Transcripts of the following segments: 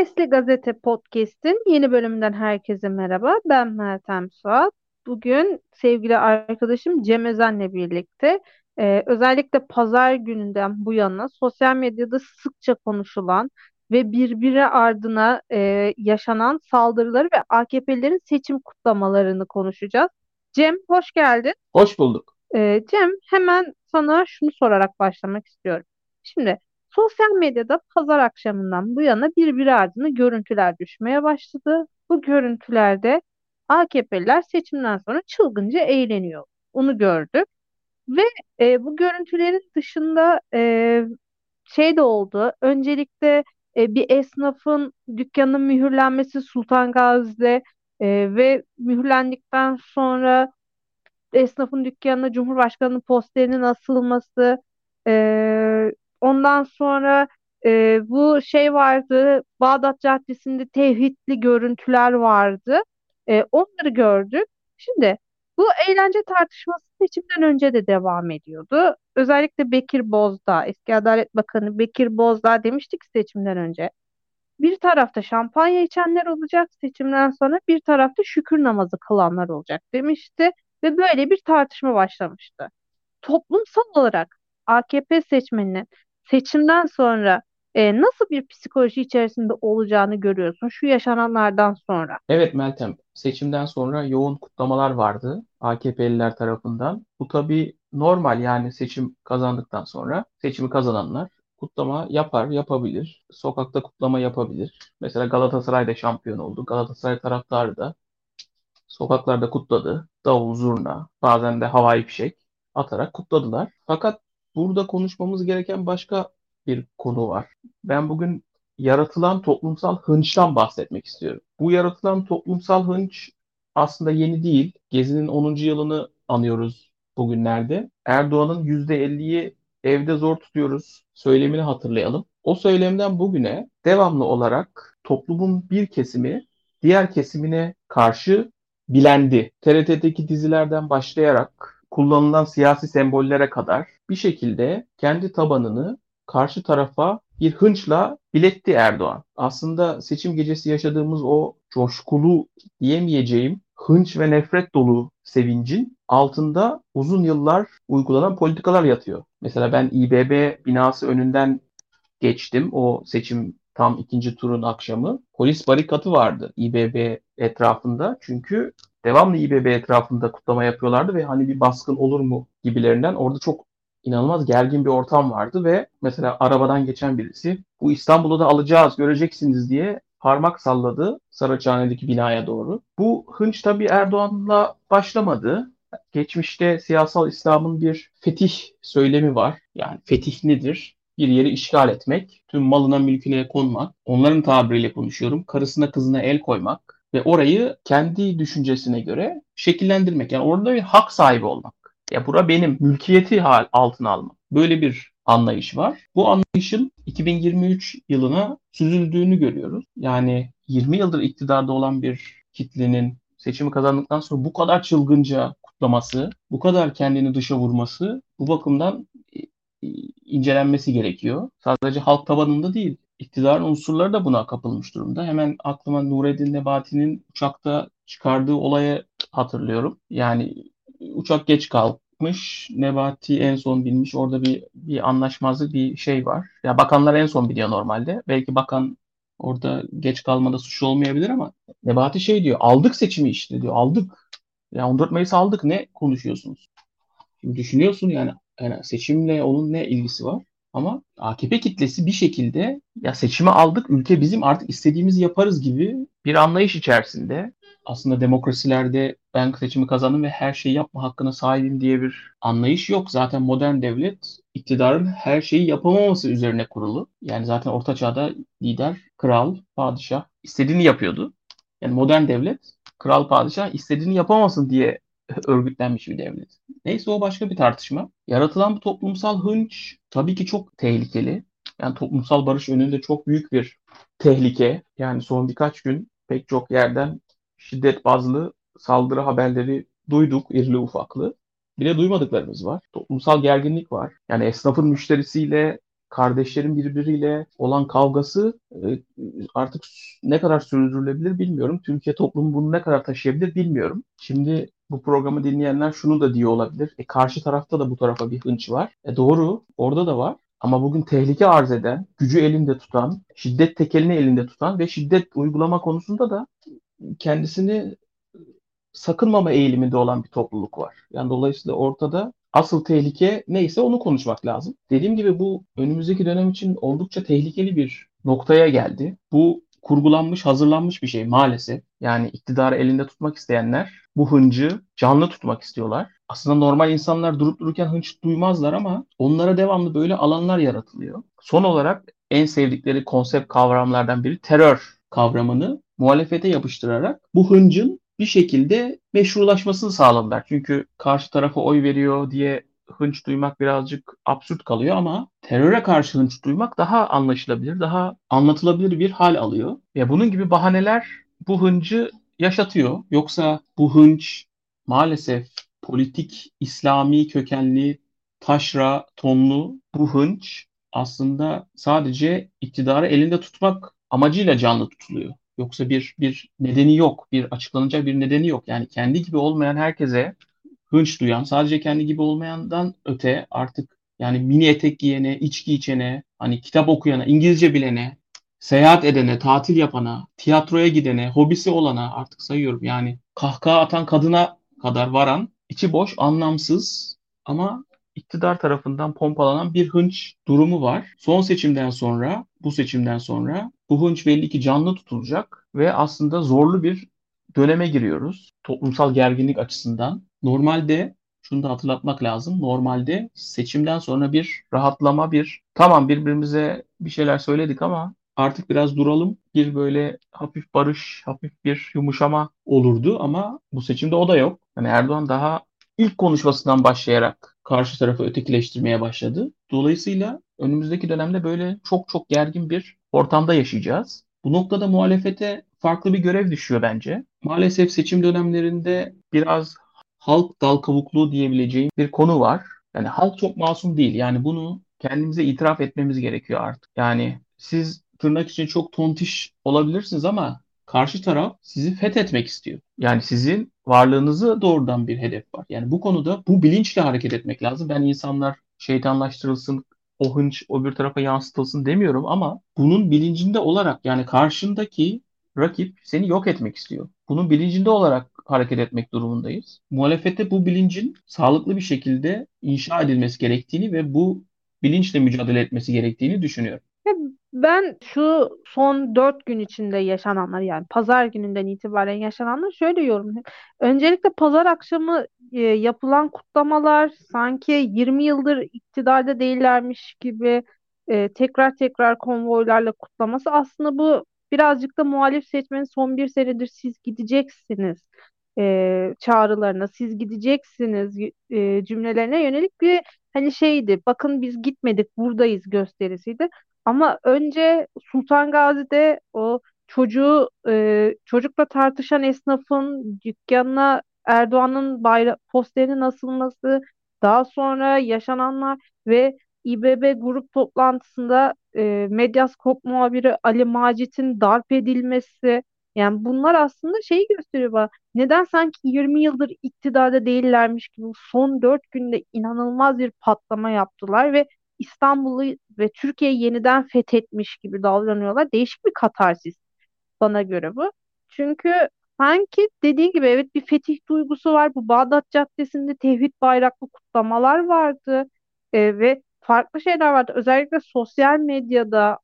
Sesli Gazete Podcast'in yeni bölümünden herkese merhaba. Ben Meltem Suat. Bugün sevgili arkadaşım Cem Özen'le birlikte e, özellikle pazar gününden bu yana sosyal medyada sıkça konuşulan ve birbiri ardına e, yaşanan saldırıları ve AKP'lerin seçim kutlamalarını konuşacağız. Cem hoş geldin. Hoş bulduk. E, Cem hemen sana şunu sorarak başlamak istiyorum. Şimdi Sosyal medyada pazar akşamından bu yana birbiri ardına görüntüler düşmeye başladı. Bu görüntülerde AKP'liler seçimden sonra çılgınca eğleniyor. Onu gördük. Ve e, bu görüntülerin dışında e, şey de oldu. Öncelikle e, bir esnafın dükkanının mühürlenmesi Sultan Gazi'de e, ve mühürlendikten sonra esnafın dükkanına Cumhurbaşkanı'nın posterinin asılması, e, Ondan sonra e, bu şey vardı. Bağdat Caddesi'nde tevhidli görüntüler vardı. E, onları gördük. Şimdi bu eğlence tartışması seçimden önce de devam ediyordu. Özellikle Bekir Bozdağ, eski Adalet Bakanı Bekir Bozdağ demiştik seçimden önce. Bir tarafta şampanya içenler olacak seçimden sonra bir tarafta şükür namazı kılanlar olacak demişti ve böyle bir tartışma başlamıştı. Toplumsal olarak AKP seçmeninin seçimden sonra e, nasıl bir psikoloji içerisinde olacağını görüyorsun şu yaşananlardan sonra? Evet Meltem, seçimden sonra yoğun kutlamalar vardı AKP'liler tarafından. Bu tabii normal yani seçim kazandıktan sonra seçimi kazananlar kutlama yapar, yapabilir. Sokakta kutlama yapabilir. Mesela Galatasaray da şampiyon oldu. Galatasaray taraftarı da sokaklarda kutladı. Davul, zurna, bazen de havai fişek atarak kutladılar. Fakat burada konuşmamız gereken başka bir konu var. Ben bugün yaratılan toplumsal hınçtan bahsetmek istiyorum. Bu yaratılan toplumsal hınç aslında yeni değil. Gezi'nin 10. yılını anıyoruz bugünlerde. Erdoğan'ın %50'yi evde zor tutuyoruz söylemini hatırlayalım. O söylemden bugüne devamlı olarak toplumun bir kesimi diğer kesimine karşı bilendi. TRT'deki dizilerden başlayarak kullanılan siyasi sembollere kadar bir şekilde kendi tabanını karşı tarafa bir hınçla biletti Erdoğan. Aslında seçim gecesi yaşadığımız o coşkulu diyemeyeceğim hınç ve nefret dolu sevincin altında uzun yıllar uygulanan politikalar yatıyor. Mesela ben İBB binası önünden geçtim o seçim tam ikinci turun akşamı. Polis barikatı vardı İBB etrafında. Çünkü devamlı İBB etrafında kutlama yapıyorlardı ve hani bir baskın olur mu gibilerinden orada çok inanılmaz gergin bir ortam vardı ve mesela arabadan geçen birisi bu İstanbul'u da alacağız göreceksiniz diye parmak salladı Saraçhane'deki binaya doğru. Bu hınç tabii Erdoğan'la başlamadı. Geçmişte siyasal İslam'ın bir fetih söylemi var. Yani fetih nedir? Bir yeri işgal etmek, tüm malına mülküne konmak, onların tabiriyle konuşuyorum, karısına kızına el koymak, ve orayı kendi düşüncesine göre şekillendirmek. Yani orada bir hak sahibi olmak. Ya bura benim mülkiyeti hal altına almak. Böyle bir anlayış var. Bu anlayışın 2023 yılına süzüldüğünü görüyoruz. Yani 20 yıldır iktidarda olan bir kitlenin seçimi kazandıktan sonra bu kadar çılgınca kutlaması, bu kadar kendini dışa vurması bu bakımdan e, e, incelenmesi gerekiyor. Sadece halk tabanında değil, iktidarın unsurları da buna kapılmış durumda. Hemen aklıma Nureddin Nebati'nin uçakta çıkardığı olayı hatırlıyorum. Yani uçak geç kalkmış. Nebati en son bilmiş. Orada bir bir anlaşmazlık bir şey var. Ya bakanlar en son biliyor normalde. Belki bakan orada geç kalmada suçlu olmayabilir ama Nebati şey diyor. Aldık seçimi işte diyor. Aldık. Ya 14 Mayıs aldık. Ne konuşuyorsunuz? Şimdi düşünüyorsun yani, yani seçimle onun ne ilgisi var? Ama AKP kitlesi bir şekilde ya seçimi aldık ülke bizim artık istediğimizi yaparız gibi bir anlayış içerisinde. Aslında demokrasilerde ben seçimi kazandım ve her şeyi yapma hakkına sahibim diye bir anlayış yok. Zaten modern devlet iktidarın her şeyi yapamaması üzerine kurulu. Yani zaten orta çağda lider, kral, padişah istediğini yapıyordu. Yani modern devlet kral padişah istediğini yapamasın diye örgütlenmiş bir devlet. Neyse o başka bir tartışma. Yaratılan bu toplumsal hınç tabii ki çok tehlikeli. Yani toplumsal barış önünde çok büyük bir tehlike. Yani son birkaç gün pek çok yerden şiddet bazlı saldırı haberleri duyduk irili ufaklı. Bir de duymadıklarımız var. Toplumsal gerginlik var. Yani esnafın müşterisiyle kardeşlerin birbiriyle olan kavgası e, artık ne kadar sürdürülebilir bilmiyorum. Türkiye toplumu bunu ne kadar taşıyabilir bilmiyorum. Şimdi bu programı dinleyenler şunu da diyor olabilir. E karşı tarafta da bu tarafa bir hınç var. E doğru, orada da var. Ama bugün tehlike arz eden, gücü elinde tutan, şiddet tekelini elinde tutan ve şiddet uygulama konusunda da kendisini sakınmama eğiliminde olan bir topluluk var. Yani dolayısıyla ortada asıl tehlike neyse onu konuşmak lazım. Dediğim gibi bu önümüzdeki dönem için oldukça tehlikeli bir noktaya geldi. Bu kurgulanmış, hazırlanmış bir şey maalesef. Yani iktidarı elinde tutmak isteyenler bu hıncı canlı tutmak istiyorlar. Aslında normal insanlar durup dururken hınç duymazlar ama onlara devamlı böyle alanlar yaratılıyor. Son olarak en sevdikleri konsept kavramlardan biri terör kavramını muhalefete yapıştırarak bu hıncın bir şekilde meşrulaşmasını sağladılar. Çünkü karşı tarafa oy veriyor diye hınç duymak birazcık absürt kalıyor ama teröre karşı hınç duymak daha anlaşılabilir, daha anlatılabilir bir hal alıyor. Ve bunun gibi bahaneler bu hıncı yaşatıyor. Yoksa bu hınç maalesef politik, İslami kökenli, taşra, tonlu bu hınç aslında sadece iktidarı elinde tutmak amacıyla canlı tutuluyor. Yoksa bir bir nedeni yok, bir açıklanacak bir nedeni yok. Yani kendi gibi olmayan herkese hınç duyan, sadece kendi gibi olmayandan öte artık yani mini etek giyene, içki içene, hani kitap okuyana, İngilizce bilene, seyahat edene, tatil yapana, tiyatroya gidene, hobisi olana artık sayıyorum yani kahkaha atan kadına kadar varan içi boş, anlamsız ama iktidar tarafından pompalanan bir hınç durumu var. Son seçimden sonra, bu seçimden sonra bu hınç belli ki canlı tutulacak ve aslında zorlu bir döneme giriyoruz toplumsal gerginlik açısından. Normalde şunu da hatırlatmak lazım. Normalde seçimden sonra bir rahatlama, bir tamam birbirimize bir şeyler söyledik ama artık biraz duralım. Bir böyle hafif barış, hafif bir yumuşama olurdu ama bu seçimde o da yok. Yani Erdoğan daha ilk konuşmasından başlayarak karşı tarafı ötekileştirmeye başladı. Dolayısıyla önümüzdeki dönemde böyle çok çok gergin bir ortamda yaşayacağız. Bu noktada muhalefete farklı bir görev düşüyor bence. Maalesef seçim dönemlerinde biraz halk dal kavukluğu diyebileceğim bir konu var. Yani halk çok masum değil. Yani bunu kendimize itiraf etmemiz gerekiyor artık. Yani siz tırnak için çok tontiş olabilirsiniz ama karşı taraf sizi fethetmek istiyor. Yani sizin varlığınızı doğrudan bir hedef var. Yani bu konuda bu bilinçle hareket etmek lazım. Ben insanlar şeytanlaştırılsın, o hınç o bir tarafa yansıtılsın demiyorum ama bunun bilincinde olarak yani karşındaki rakip seni yok etmek istiyor. Bunun bilincinde olarak hareket etmek durumundayız. Muhalefette bu bilincin sağlıklı bir şekilde inşa edilmesi gerektiğini ve bu bilinçle mücadele etmesi gerektiğini düşünüyorum. Ben şu son dört gün içinde yaşananlar yani pazar gününden itibaren yaşananlar şöyle yorumluyorum. Öncelikle pazar akşamı e, yapılan kutlamalar sanki 20 yıldır iktidarda değillermiş gibi e, tekrar tekrar konvoylarla kutlaması aslında bu birazcık da muhalif seçmenin son bir senedir siz gideceksiniz e, çağrılarına, siz gideceksiniz e, cümlelerine yönelik bir hani şeydi. Bakın biz gitmedik, buradayız gösterisiydi. Ama önce Sultan Gazi'de o çocuğu e, çocukla tartışan esnafın dükkanına Erdoğan'ın bayra posterinin asılması, daha sonra yaşananlar ve İBB grup toplantısında e, Medyaskop muhabiri Ali Macit'in darp edilmesi yani bunlar aslında şeyi gösteriyor bana. Neden sanki 20 yıldır iktidarda değillermiş gibi son 4 günde inanılmaz bir patlama yaptılar ve İstanbul'u ve Türkiye'yi yeniden fethetmiş gibi davranıyorlar. Değişik bir katarsis bana göre bu. Çünkü sanki dediğin gibi evet bir fetih duygusu var. Bu Bağdat Caddesi'nde tevhid bayraklı kutlamalar vardı. E, ve farklı şeyler vardı. Özellikle sosyal medyada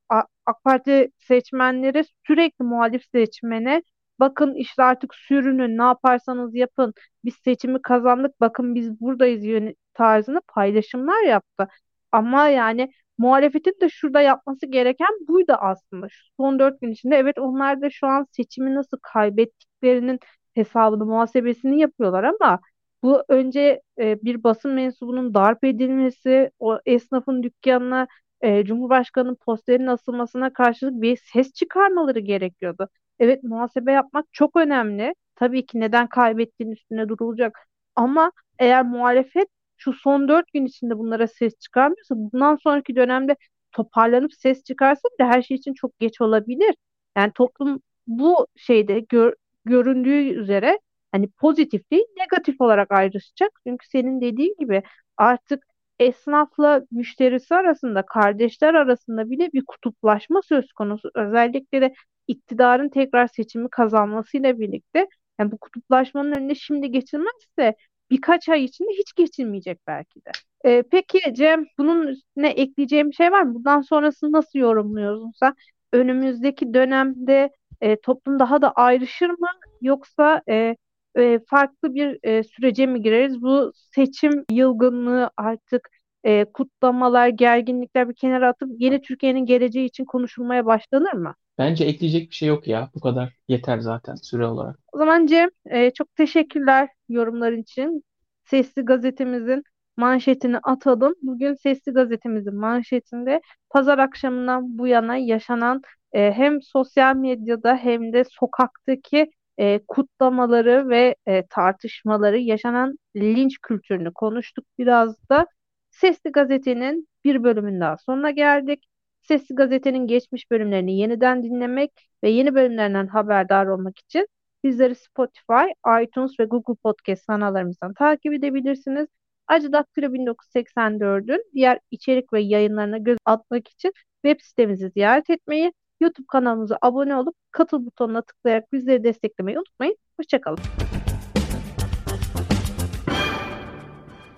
AK Parti seçmenleri sürekli muhalif seçmene bakın işte artık sürünün ne yaparsanız yapın biz seçimi kazandık bakın biz buradayız tarzını paylaşımlar yaptı. Ama yani muhalefetin de şurada yapması gereken buydu aslında. Şu son dört gün içinde evet onlar da şu an seçimi nasıl kaybettiklerinin hesabını, muhasebesini yapıyorlar ama bu önce e, bir basın mensubunun darp edilmesi, o esnafın dükkanına e, Cumhurbaşkanı'nın posterinin asılmasına karşılık bir ses çıkarmaları gerekiyordu. Evet muhasebe yapmak çok önemli. Tabii ki neden kaybettiğin üstüne durulacak. Ama eğer muhalefet şu son dört gün içinde bunlara ses çıkarmıyorsa bundan sonraki dönemde toparlanıp ses çıkarsa bile her şey için çok geç olabilir. Yani toplum bu şeyde gör, göründüğü üzere hani pozitif değil negatif olarak ayrışacak. Çünkü senin dediğin gibi artık esnafla müşterisi arasında, kardeşler arasında bile bir kutuplaşma söz konusu. Özellikle de iktidarın tekrar seçimi kazanmasıyla birlikte yani bu kutuplaşmanın önüne şimdi geçilmezse birkaç ay içinde hiç geçilmeyecek belki de. Ee, peki Cem, bunun üstüne ekleyeceğim şey var mı? Bundan sonrasını nasıl yorumluyorsun sen? Önümüzdeki dönemde e, toplum daha da ayrışır mı? Yoksa e, e, farklı bir e, sürece mi gireriz? Bu seçim yılgınlığı artık e, kutlamalar, gerginlikler bir kenara atıp yeni Türkiye'nin geleceği için konuşulmaya başlanır mı? Bence ekleyecek bir şey yok ya. Bu kadar yeter zaten süre olarak. O zaman Cem, e, çok teşekkürler yorumların için. Sesli gazetemizin manşetini atalım. Bugün Sesli gazetemizin manşetinde pazar akşamından bu yana yaşanan e, hem sosyal medyada hem de sokaktaki e, kutlamaları ve e, tartışmaları, yaşanan linç kültürünü konuştuk biraz da. Sesli Gazete'nin bir bölümün daha sonuna geldik. Sesli Gazete'nin geçmiş bölümlerini yeniden dinlemek ve yeni bölümlerinden haberdar olmak için bizleri Spotify, iTunes ve Google Podcast kanallarımızdan takip edebilirsiniz. Acı Daktilo 1984'ün diğer içerik ve yayınlarına göz atmak için web sitemizi ziyaret etmeyi, YouTube kanalımıza abone olup katıl butonuna tıklayarak bizleri desteklemeyi unutmayın. Hoşçakalın.